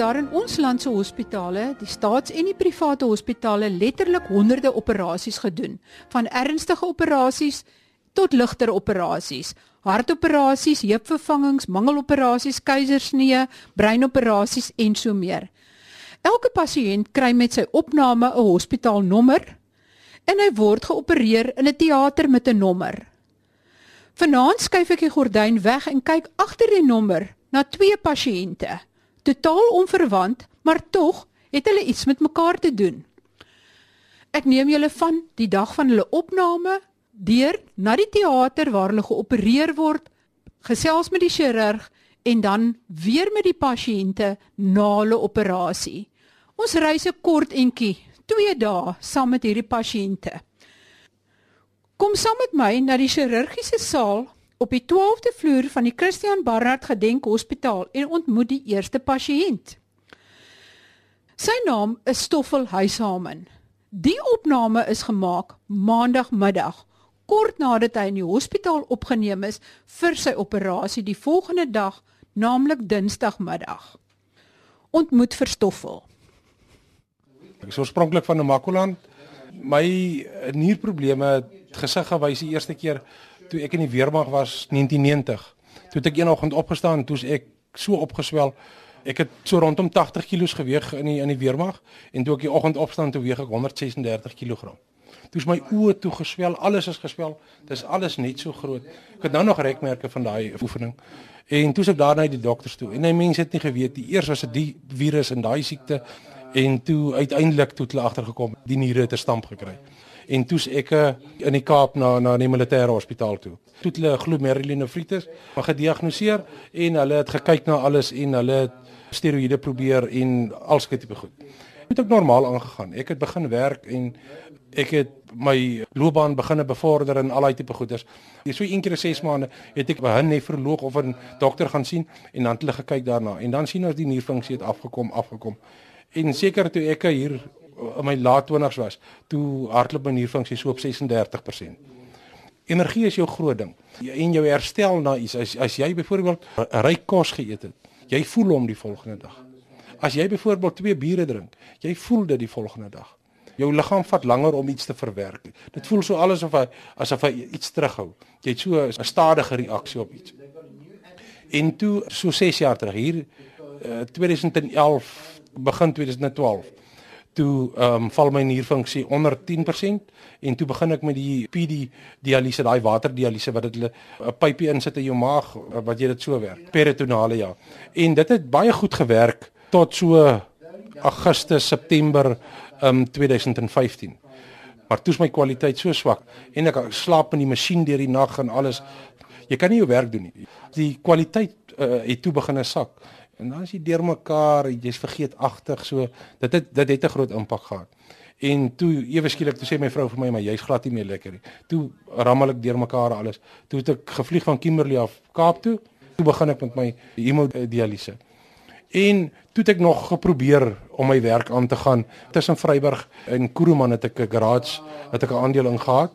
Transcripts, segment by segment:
daar in ons land se hospitale, die staats- en die private hospitale letterlik honderde operasies gedoen, van ernstige operasies tot ligter operasies, hartoperasies, heupvervangings, mangeloperasies, keisersnee, breinoperasies en so meer. Elke pasiënt kry met sy opname 'n hospitaalnommer en hy word geopereer in 'n teater met 'n nommer. Vanaand skuif ek die gordyn weg en kyk agter die nommer na twee pasiënte. Totaal onverwant, maar tog het hulle iets met mekaar te doen. Ek neem julle van die dag van hulle opname deur na die teater waar hulle geopereer word, gesels met die chirurg en dan weer met die pasiënte na hulle operasie. Ons reis 'n kort entjie, 2 dae saam met hierdie pasiënte. Kom saam met my na die chirurgiese saal op die 12de vloer van die Christian Barnard Gedenk Hospitaal en ontmoet die eerste pasiënt. Sy naam is Stoffel Huishamen. Die opname is gemaak maandagmiddag kort nadat hy in die hospitaal opgeneem is vir sy operasie die volgende dag, naamlik Dinsdagmiddag. Ontmoet verstoffel. Ek is oorspronklik van Namakoland. My nierprobleme het gesig gewys die eerste keer toe ek in die weermag was 1990. Toe het ek eenoggend opgestaan, toe's ek so opgeswel. Ek het so rondom 80 kg geweg in die in die weermag en toe ek die oggend opstaan toe weeg ek 136 kg. Toe's my oë toe geswel, alles is geswel. Dis alles net so groot. Ek het nou nog rekmerke van daai oefening. En toe's ek daarna die dokters toe. En hy mense het nie geweet nie. Eers was dit die virus en daai siekte en toe uiteindelik toe hulle agtergekom die niere het 'n stamp gekry. En toe's ek in die Kaap na na die militêre hospitaal toe. Toe hulle glomerulonefritis gediagnoseer en hulle het gekyk na alles en hulle het steroïde probeer en alske tipe goed. Het ek normaal aangegaan. Ek het begin werk en ek het my loopbaan begine bevorder in al daai tipe goeders. Jy so een keer in 6 maande het ek by 'n nefroloog of 'n dokter gaan sien en dan het hulle gekyk daarna en dan sien ons die nierfunksie het afgekom, afgekom. En seker toe ek hier in my laat 20's was, toe hardloop my nierfunksie so op 36%. Energie is jou groot ding. En jou herstel na iets as as jy byvoorbeeld ryk kos geëet het, jy voel hom die volgende dag. As jy byvoorbeeld twee biere drink, jy voel dit die volgende dag. Jou liggaam vat langer om iets te verwerk. Dit voel so alles of hy asof hy iets terughou. Jy het so 'n stadige reaksie op iets. En toe so 6 jaar terug hier uh, 2011 begin 2012 toe ehm um, val my nierfunksie onder 10% en toe begin ek met die PD dialyse daai waterdialyse wat dit 'n pypie insit in jou maag wat jy dit so werk peritonale ja en dit het baie goed gewerk tot so Augustus September um 2015. Maar toe is my kwaliteit so swak en ek slaap in die masjien deur die nag en alles. Jy kan nie jou werk doen nie. Die kwaliteit uh, het toe begin sak. En dan as jy deurmekaar, jy's vergeetagtig, so dit het dit het 'n groot impak gehad. En toe ewe skielik toe sê my vrou vir my maar jy's glad nie meer lekker nie. Toe rammel ek deurmekaar alles. Toe het ek gevlieg van Kimberley af Kaap toe. Toe begin ek met my hemodialyse. En toe het ek nog geprobeer om my werk aan te gaan tussen Vryburg en Kuruman het ek 'n garage het ek 'n aandeel in gehad.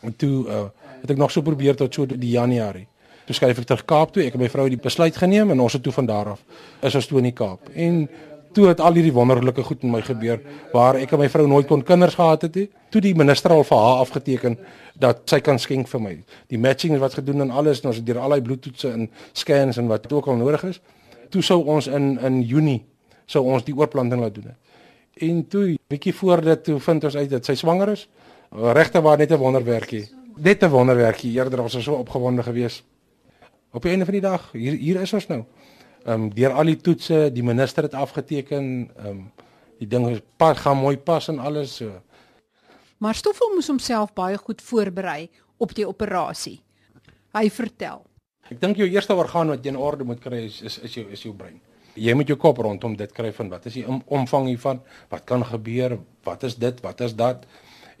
En toe uh, het ek nog so probeer tot so die Januarie. Toe skuif ek terug Kaap toe. Ek en my vrou het die besluit geneem en ons het toe van daar af is ons toe in die Kaap. En toe het al hierdie wonderlike goed met my gebeur waar ek en my vrou nooit kon kinders gehad het nie. Toe die minister al vir haar afgeteken dat sy kan skenk vir my. Die matching wat gedoen en alles en ons het deur al die bloedtoetse en scans en wat ook al nodig is toe sou ons in in Junie sou ons die oorplanting laat doen. En toe bietjie voor dit toe vind ons uit dat sy swanger is. Regte waar net 'n wonderwerkie. Net 'n wonderwerkie. Eerder was ons so opgewonde geweest. Op die einde van die dag, hier hier is ons nou. Ehm um, deur al die toetse, die minister het afgeteken, ehm um, die ding pas gaan mooi pas en alles so. Maar Stoffel moes homself baie goed voorberei op die operasie. Hy vertel Ek dink jou eerste orgaan wat jy in orde moet kry is is is jou is jou brein. Jy moet jou kop rondom dit kry van wat is die omvang hiervan? Wat kan gebeur? Wat is dit? Wat is dat?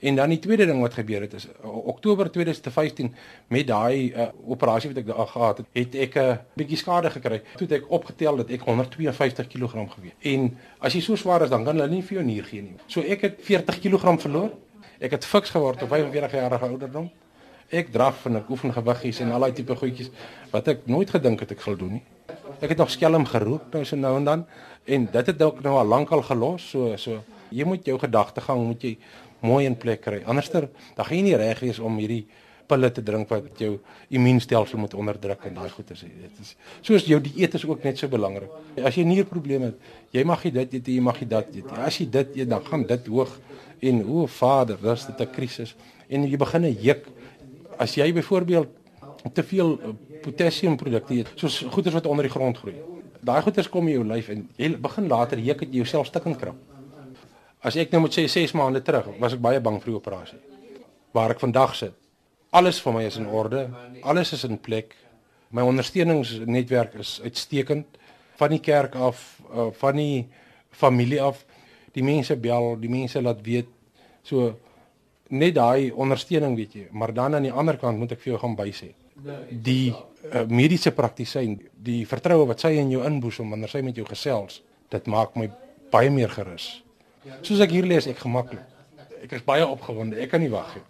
En dan die tweede ding wat gebeur het is Oktober 2015 met daai uh, operasie wat ek daar gehad het, het ek 'n uh, bietjie skade gekry. Toe het ek opgetel dat ek 152 kg geweg. En as jy so swaar is, dan kan hulle nie vir jou nier gee nie. So ek het 40 kg verloor. Ek het fiks geword op 45 jarige ouderdom ek draf en ek oefen gewiggies en al daai tipe goedjies wat ek nooit gedink het ek sal doen nie. Ek het nog skelm geroep nou so nou en dan en dit het ook nou al lank al gelos so so jy moet jou gedagtegang moet jy mooi in plek kry. Anderster dan gaan jy nie reg wees om hierdie pille te drink wat jou immuunstelsel moet onderdruk en daai goeie sê. Dit is soos jou dieet is ook net so belangrik. As jy nierprobleme het, jy mag nie dit eet, jy mag nie dat eet. As jy dit eet, dan gaan dit hoog en o, Vader, dis dit 'n krisis en jy begin juk. As jy byvoorbeeld te veel eh, potassiumprodukte eet, soos goeders wat onder die grond groei. Daai goeders kom in jou lyf en jy begin later juk dit jouself stikkend krap. As ek nou moet sê 6 maande terug, was ek baie bang vir die operasie. Waar ek vandag sit, alles vir my is in orde. Alles is in plek. My ondersteuningsnetwerk is uitstekend van die kerk af, uh, van die familie af. Die mense bel, die mense laat weet. So net daai ondersteuning, weet jy, maar dan aan die ander kant moet ek vir jou gaan bysê. Die uh, mediese praktisyn, die vertroue wat sy in jou inboesem wanneer sy met jou gesels, dit maak my baie meer gerus. Soos ek hier lees, ek gemaklik. Ek is baie opgewonde. Ek kan nie wag nie.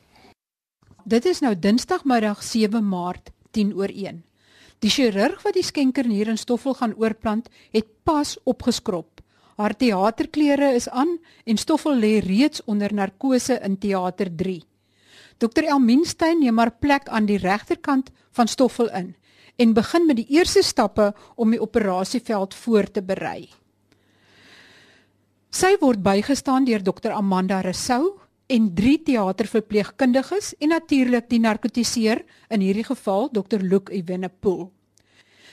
Dit is nou Dinsdagmiddag 7 Maart 10 oor 1. Die chirurg wat die skenker hier in Stoffel gaan oorplant, het pas opgeskrop. Haar teaterklere is aan en Stoffel lê reeds onder narkose in teater 3. Dr Elminstein neem maar plek aan die regterkant van Stoffel in en begin met die eerste stappe om die operasieveld voor te berei. Sy word bygestaan deur Dr Amanda Resou en drie teaterverpleegkundiges en natuurlik die narkotiseer in hierdie geval Dr Luke Evenepoel.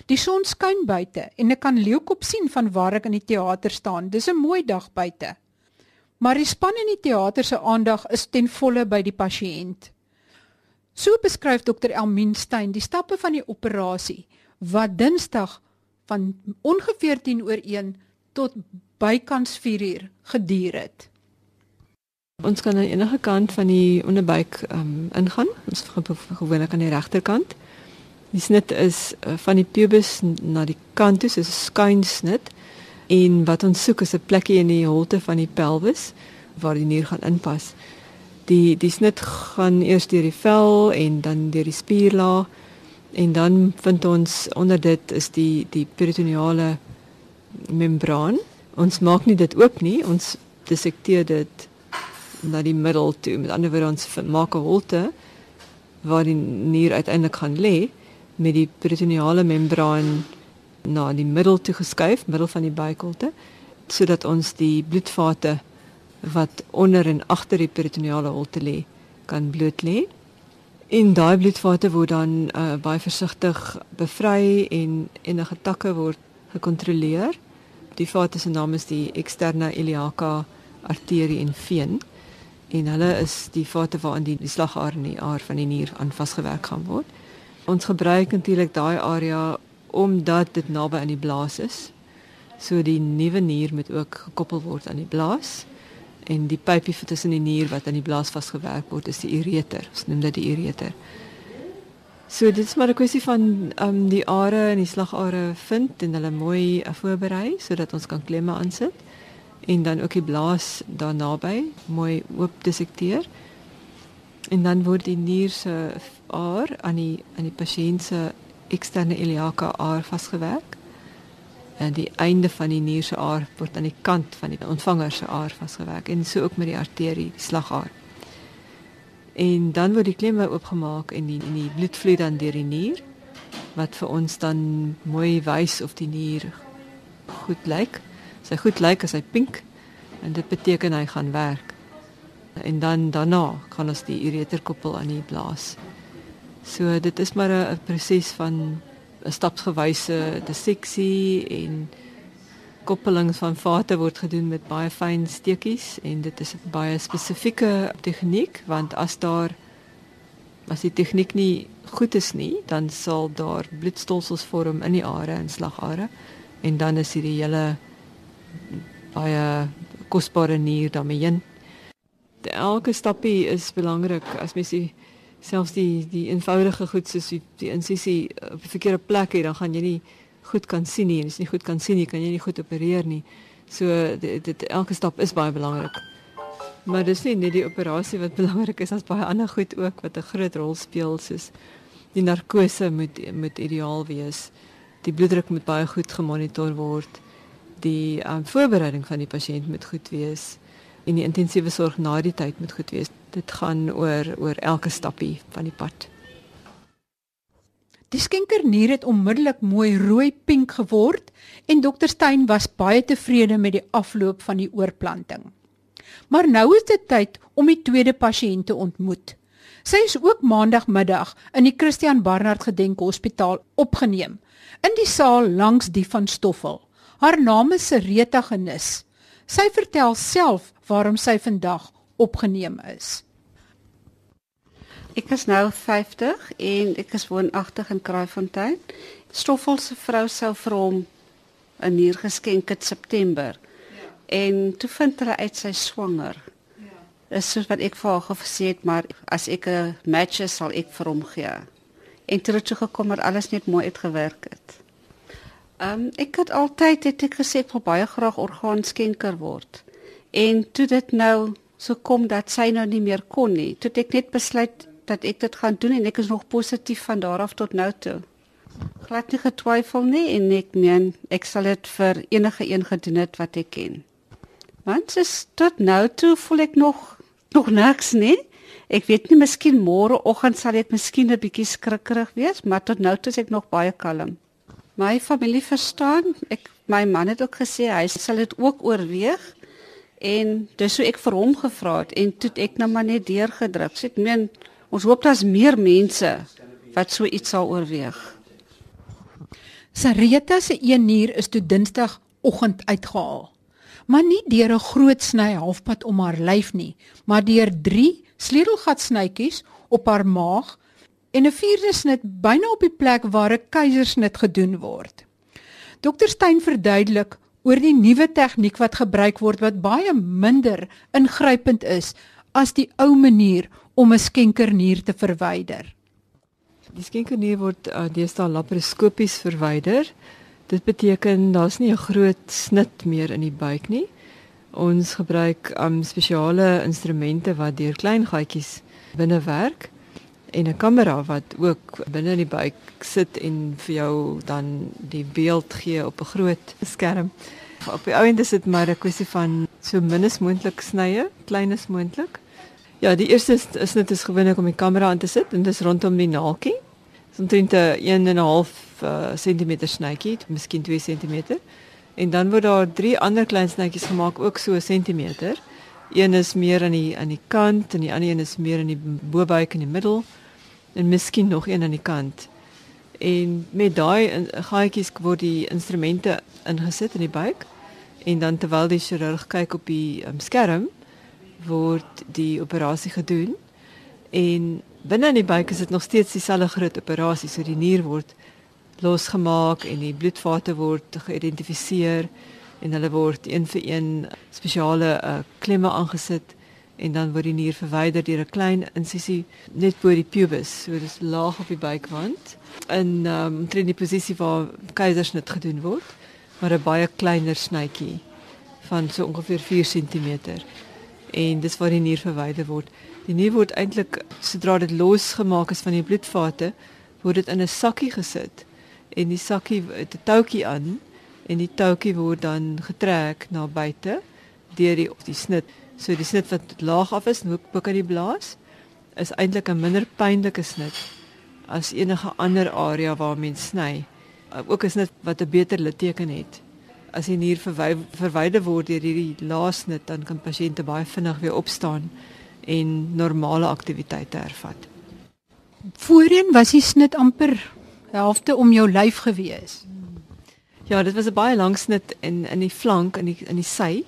Die son skyn buite en ek kan leeukop sien van waar ek in die teater staan. Dis 'n mooi dag buite. Maar die span in die teater se aandag is ten volle by die pasiënt. So beskryf Dr Elmien Stein die stappe van die operasie wat Dinsdag van ongeveer 10 oor 1 tot bykans 4 uur geduur het. Ons kan aan enige kant van die onderbuik um, ingaan. Ons gewoonlik aan die regterkant. Die snit is uh, van die pubis na die kant toe, soos 'n skuin snit. En wat ons soek is 'n plekkie in die holte van die pelvis waar die nier gaan inpas. Die die snit gaan eers deur die vel en dan deur die spierlaag en dan vind ons onder dit is die die peritoneale membraan. Ons maak nie dit oop nie, ons dissekteer dit na die middel toe. Met ander woorde ons maak 'n holte waar die nier uiteindelik gaan lê met die peritoneale membraan na die middel toe geskuif, middel van die buikholte, sodat ons die bloedvate wat onder en agter die peritoneale holte lê, kan bloot lê. En daai bloedvate word dan uh, baie versigtig bevry en enige takke word gekontroleer. Die vate se naam is die eksterne iliaca arterie en veen en hulle is die vate waarin die, die slagaar in die aar van die nier aan vasgewerk gaan word. Ons gebruik natuurlik daai area omdat dit naby aan die blaas is. So die nuwe nier moet ook gekoppel word aan die blaas en die pypie tussen die nier wat aan die blaas vasgewerk word is die ureter. Ons noem dit die ureter. So dit is maar 'n kwessie van um die are en die slagare vind en hulle mooi uh, voorberei sodat ons kan klemme aansit en dan ook die blaas daar naby mooi oop dissekteer. En dan word die nier se aar aan die aan die pasiënt se eksterne iliaca aar vasgewerk. En die einde van die nier se aar word aan die kant van die ontvanger se aar vasgewerk en so ook met die arterie, die slagaar. En dan word die klemme oopgemaak en die en die bloed vloei dan deur die nier wat vir ons dan mooi wys of die nier goed lyk sy goed lyk as hy pink en dit beteken hy gaan werk. En dan daarna gaan ons die ureter koppel aan die blaas. So dit is maar 'n proses van 'n stapsgewyse disseksie en koppelings van vate word gedoen met baie fyn steekies en dit is 'n baie spesifieke tegniek want as daar as die tegniek nie goed is nie, dan sal daar bloedstolsels vorm in die are en slagare en dan is hierdie hele baie kosbare nier daarmee heen. Elke stappie is belangrik as mens die selfs die die eenvoudige goed soos die, die insisie op 'n verkeerde plek het, dan gaan jy nie goed kan sien nie. As jy nie goed kan sien nie, kan jy nie goed opereer nie. So dit, dit elke stap is baie belangrik. Maar dis nie net die operasie wat belangrik is, daar's baie ander goed ook wat 'n groot rol speel soos die narkose moet moet ideaal wees Die bloeddruk moet baie goed gemonitor word. Die um, voorbereiding van die pasiënt moet goed wees en die intensiewe sorg na die tyd moet goed wees. Dit gaan oor oor elke stappie van die pad. Die skenkernier het onmiddellik mooi rooi pink geword en dokter Stein was baie tevrede met die afloop van die oorplanting. Maar nou is dit tyd om die tweede pasiënt te ontmoet. Sy is ook maandagmiddag in die Christian Barnard Gedenkhospitaal opgeneem in die saal langs die van Stoffel. Haar naam is Sereta Genis. Sy vertel self waarom sy vandag opgeneem is. Ek is nou 50 en ek is woonagtig in Kraaifontein. Stoffel se vrou sou vir hom 'n nier geskenk het September. Ja. En toe vind hulle uit sy swanger. Ja. Dis soos wat ek vir haar gesê het, maar as ek 'n match is, sal ek vir hom gee. En toe het toe gekom dat alles net mooi uitgewerk het. Ehm um, ek het altyd het ek gesê ek wil baie graag orgaanskenker word. En toe dit nou so kom dat sy nou nie meer kon nie, toe ek net besluit dat ek dit gaan doen en ek is nog positief van daar af tot nou toe. Glad nie getwyfel nie en ek meen ek sal dit vir enige een gedoen het wat ek ken. Want is tot nou toe voel ek nog nog niks nie. Ek weet nie miskien môre oggend sal ek miskien 'n bietjie skrikkerig wees, maar tot nou toe is ek nog baie kalm. My familie verstaan. Ek my man het ook gesê hy sal dit ook oorweeg. En dis hoe ek vir hom gevra het en toe ek nou maar net deurgedruk. So ek meen Ons hoop daar's meer mense wat so iets sal oorweeg. Sarita se een nier is toe Dinsdagoggend uitgehaal. Maar nie deur 'n groot sny halfpad om haar lyf nie, maar deur 3 sleutelgatsnytjies op haar maag en 'n vierde snit byna op die plek waar 'n keisersnit gedoen word. Dokter Stein verduidelik oor die nuwe tegniek wat gebruik word wat baie minder ingrypend is as die ou manier om 'n skenkernier te verwyder. Die skenkernier word uh, deesdae laparoskopies verwyder. Dit beteken daar's nie 'n groot snit meer in die buik nie. Ons gebruik um spesiale instrumente wat deur klein gaatjies binne werk en 'n kamera wat ook binne in die buik sit en vir jou dan die beeld gee op 'n groot skerm. Op die ou end is dit maar 'n kwessie van so min as moontlik snye, klein as moontlik. Ja, die eerste is, is net is gewoonlik om die kamera aan te sit en dis rondom die naaltjie. So omtrent 'n 1 en 'n half uh, cm snytjie, miskien 2 cm. En dan word daar drie ander klein snytjies gemaak ook so 'n sentimeter. Een is meer aan die aan die kant en die ander een is meer in die bobuik in die middel en miskien nog een aan die kant. En met daai gaatjies word die instrumente ingesit in die buik en dan terwyl die chirurg kyk op die um, skerm word die operasie gedoen. En binne in die buik is dit nog steeds dieselfde groot operasie so die nier word losgemaak en die bloedvate word geïdentifiseer en hulle word een vir een spesiale uh, klemme aangesit en dan word die nier verwyder deur 'n klein insisie net bo die pubis so dis laag op die buikwand. In um, omtrent die posisie waar keisersnit gedoen word maar 'n baie kleiner snytjie van so ongeveer 4 cm en dis waar die nier verwyder word. Die nier word eintlik sodra dit losgemaak is van die bloedvate, word dit in 'n sakkie gesit en die sakkie het 'n toukie aan en die toukie word dan getrek na buite deur die of die snit. So die snit wat laag af is, hoek bo kan die blaas is eintlik 'n minder pynlike snit as enige ander area waar mens sny. Ook is dit wat 'n beter litteken het as die nier verwyder word deur hierdie laasnit dan kan pasiënte baie vinnig weer opstaan en normale aktiwiteite hervat. Voorheen was die snit amper helfte om jou lyf gewees. Ja, dit was 'n baie lang snit in in die flank in die in die sy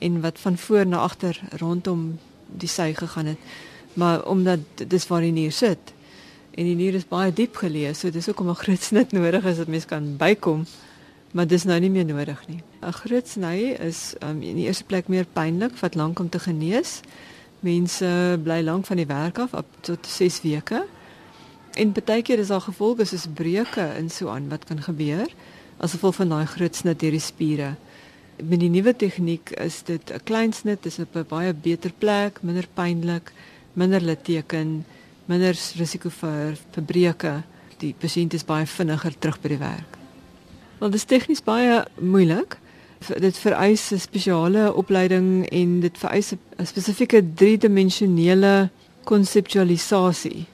en wat van voor na agter rondom die sy gegaan het. Maar omdat dis waar die nier sit en die nier is baie diep geleë, so dis ook om 'n groot snit nodig is dat mens kan bykom maar dis nou nie meer nodig nie. 'n Groot sny is um, in die eerste plek meer pynlik, vat lank om te genees. Mense bly lank van die werk af op tot 6 weke. En baie keer is daar gevolge soos breuke en so aan wat kan gebeur as gevolg van daai groot snit deur die spiere. Met die nuwe tegniek is dit 'n klein snit, dis op 'n baie beter plek, minder pynlik, minder litteken, minder risiko vir, vir breuke. Die pasiënt is baie vinniger terug by die werk. Wel, dit is tegnies baie moeilik. Dit vereis 'n spesiale opleiding en dit vereis 'n spesifieke driedimensionele konseptualisasie.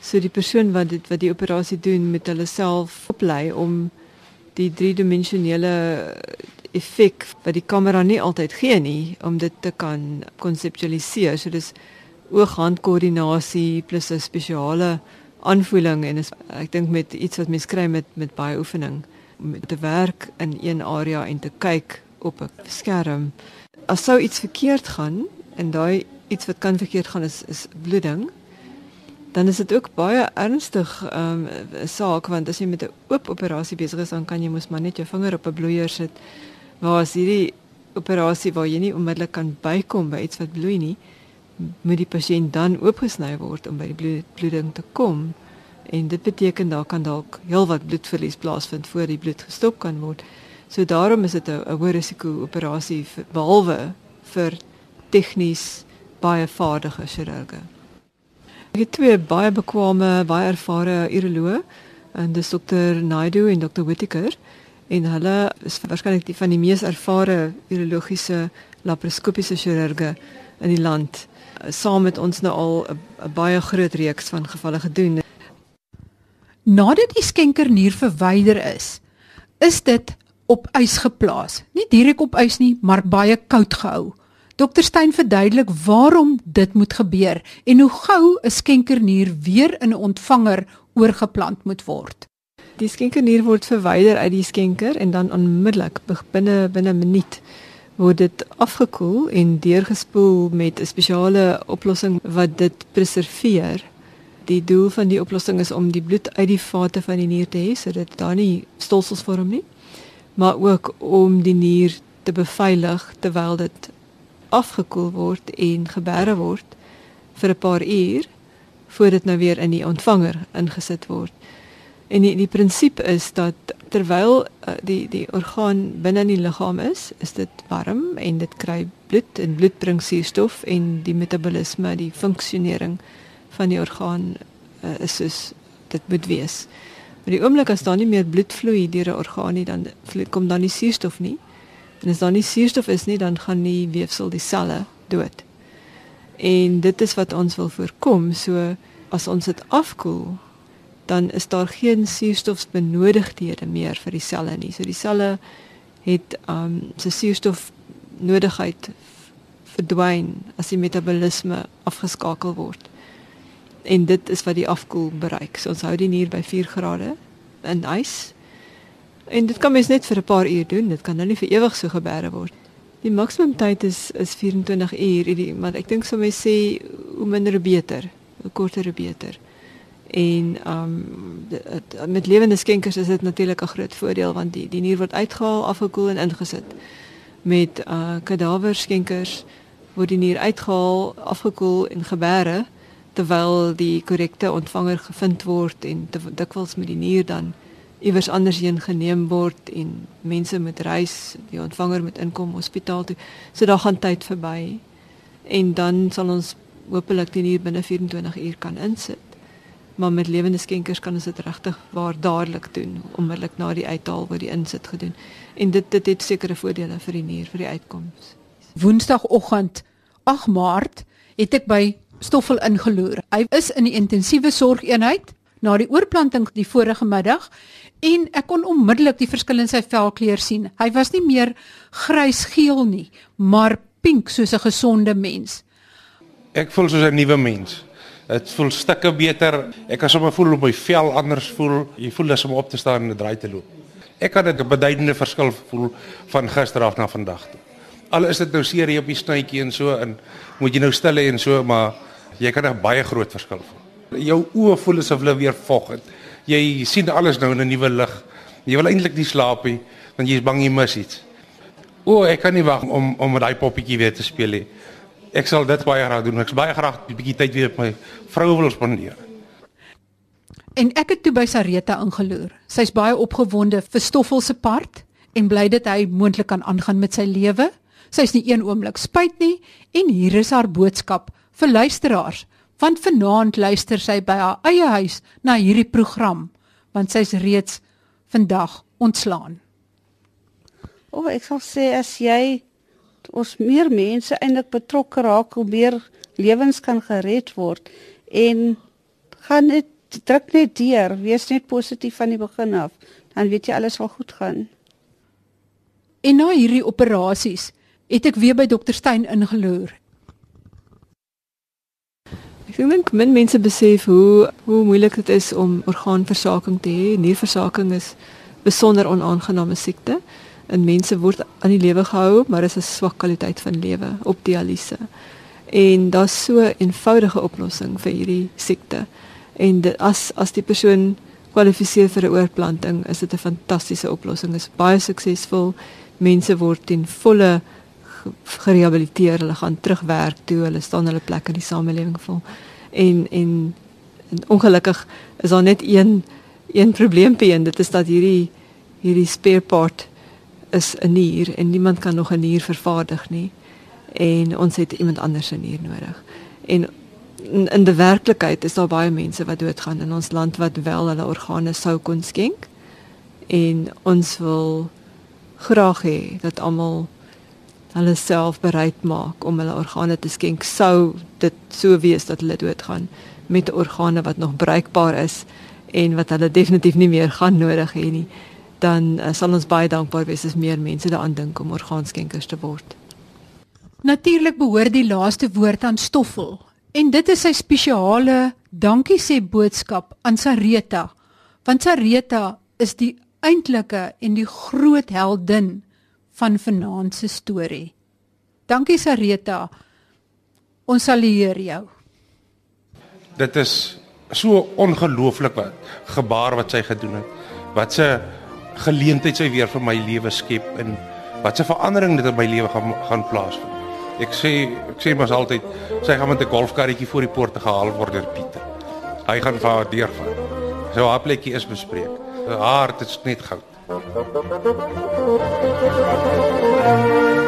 So die persoon wat dit wat die operasie doen met hulle self oplei om die driedimensionele effek wat die kamera nie altyd gee nie om dit te kan konseptualiseer. So dis oog-hand-koördinasie plus 'n spesiale aanvoeling en is, ek dink met iets wat mens kry met met baie oefening te werk in een area en te kyk op 'n skerm. As sou iets verkeerd gaan en daai iets wat kan verkeerd gaan is is bloeding, dan is dit ook baie ernstig 'n um, saak want as jy met 'n oop operasie besig is dan kan jy mos maar net jou vinger op 'n bloeier sit. Waar as hierdie operasie waar jy nie onmiddellik kan bykom by iets wat bloei nie, moet die pasiënt dan oopgesny word om by die bloeding te kom en dit beteken daar kan dalk heelwat bloedverlies plaasvind voor die bloed gestop kan word. So daarom is dit 'n hoë risiko operasie behalwe vir tegnies baie vaardige chirurge. Ek het twee baie bekwame, baie ervare uroloë en dis dokter Naidu en dokter Whittaker en hulle is waarskynlik die van die mees ervare urologiese laparoskopiese chirurge in die land. Saam met ons nou al 'n baie groot reeks van gevalle gedoen. Nadat die skenkernier verwyder is, is dit op ys geplaas. Nie direk op ys nie, maar baie koud gehou. Dokter Stein verduidelik waarom dit moet gebeur en hoe gou 'n skenkernier weer in 'n ontvanger oorgeplant moet word. Die skenkernier word verwyder uit die skenker en dan onmiddellik binne binne 'n minuut word dit afgekoel en deurgespoel met 'n spesiale oplossing wat dit preserveer die doel van die oplossing is om die bloed uit die vate van die nier te hê sodat daar nie stolsels vorm nie maar ook om die nier te beveilig terwyl dit afgekoel word en geberre word vir 'n paar uur voordat dit nou weer in die ontvanger ingesit word. En die die prinsip is dat terwyl uh, die die orgaan binne in die liggaam is, is dit warm en dit kry bloed en bloed bring suurstof en die metabolisme, die funksionering van die orgaan uh, is soos dit moet wees. Maar die oomblik as daar nie meer bloed vloei deur 'n orgaan nie, dan vloei, kom dan nie suurstof nie. En as daar nie suurstof is nie, dan gaan die weefsel, die selle dood. En dit is wat ons wil voorkom. So as ons dit afkoel, dan is daar geen suurstofbenodigdhede meer vir die selle nie. So die selle het um se suurstof nodigheid verdwyn as die metabolisme afgeskakel word en dit is wat die afkoel bereik. So ons hou die nier by 4 grade in ys. En dit kan mens net vir 'n paar uur doen. Dit kan nou nie vir ewig so gebeere word. Die maksimum tyd is is 24 uur, maar ek dink sou mens sê hoe minder hoe beter, hoe korter hoe beter. En um met lewende skenkers is dit natuurlik 'n groot voordeel want die die nier word uitgehaal, afgekoel en ingesit. Met uh kadaver skenkers word die nier uitgehaal, afgekoel en gebeere terwyl die korrekte ontvanger gevind word en dikwels met die nier dan iewers anders heen geneem word en mense moet reis, die ontvanger moet inkom hospitaal toe. So daar gaan tyd verby en dan sal ons hopelik die nier binne 24 uur kan insit. Maar met lewende skenkers kan ons dit regtig waar dadelik doen, onmiddellik na die uithaal word die insit gedoen. En dit dit het sekere voordele vir die nier vir die uitkoms. Woensdagoggend 8 Maart het ek by Stoffel ingeloer. Hy is in die intensiewe sorgeenheid na die oorplanting die vorige middag en ek kon onmiddellik die verskil in sy velkleur sien. Hy was nie meer grysgeel nie, maar pink soos 'n gesonde mens. Ek voel soos 'n nuwe mens. Dit voel stukke beter. Ek kan sommer voel op my vel anders voel. Jy voel as om op te staan en 'n draai te loop. Ek kan 'n beduidende verskil voel van gister af na vandag toe. Al is dit nou seer hier op die snytjie en so en moet jy nou stil hê en so, maar jy kan 'n baie groot verskil voel. Jou oë voel asof hulle weer vog het. Jy sien alles nou in 'n nuwe lig. Jy wil eintlik nie slaap nie want jy is bang jy mis iets. O, ek kan nie wag om om met daai poppietjie weer te speel nie. Ek sal dit baie graag doen. Ek's baie graag 'n bietjie tyd weer met my vrou wil spandeer. En ek het toe by Sareta ingeloer. Sy's baie opgewonde vir Stoffel se part en bly dit hy moontlik kan aangaan met sy lewe. Sy's nie een oomblik spyt nie en hier is haar boodskap vir luisteraars, want vanaand luister sy by haar eie huis na hierdie program, want sy's reeds vandag ontslaan? O, oh, ek sal sê as jy ons meer mense eintlik betrokke raak, hoe meer lewens kan gered word en gaan dit druk net deur, wees net positief van die begin af, dan weet jy alles sal goed gaan. En na hierdie operasies het ek weer by dokter Steyn ingeloer. Ek dink min mense besef hoe hoe moeilik dit is om orgaanversaking te hê. Nierversaking is besonder onaangename siekte. En mense word aan die lewe gehou, maar dit is 'n swak kwaliteit van lewe op dialyse. En daar's so 'n eenvoudige oplossing vir hierdie siekte. En dit, as as die persoon kwalifiseer vir 'n oorplanting, is dit 'n fantastiese oplossing. Dit is baie suksesvol. Mense word ten volle gerehabiliteer, hulle gaan terugwerk toe, hulle staan hulle plek in die samelewing vol. En en, en ongelukkig is daar net een een probleempie en dit is dat hierdie hierdie spare part is 'n nier en niemand kan nog 'n nier vervaardig nie. En ons het iemand anders 'n nier nodig. En in, in die werklikheid is daar baie mense wat doodgaan in ons land wat wel hulle organe sou kon skenk. En ons wil graag hê dat almal hulle self bereid maak om hulle organe te skenk sou dit so wees dat hulle doodgaan met organe wat nog bruikbaar is en wat hulle definitief nie meer gaan nodig hê nie dan uh, sal ons baie dankbaar wees as meer mense daaraan dink om orgaanskenkers te word. Natuurlik behoort die laaste woord aan Stoffel en dit is sy spesiale dankie sê boodskap aan Sareta want Sareta is die eintlike en die groot heldin van vanaand se storie. Dankie Sareta. Ons sal leer jou. Dit is so ongelooflik wat gebaar wat sy gedoen het. Wat sy geleentheid sy weer vir my lewe skep en wat 'n verandering dit in my lewe gaan gaan plaasvind. Ek sê ek sê mos altyd sy gaan met 'n golfkarretjie voor die poort te gehaal word deur Pieter. Hy gaan vir haar deurgaan. So haar plekkie is bespreek. Haar hart is net goud. Thank you.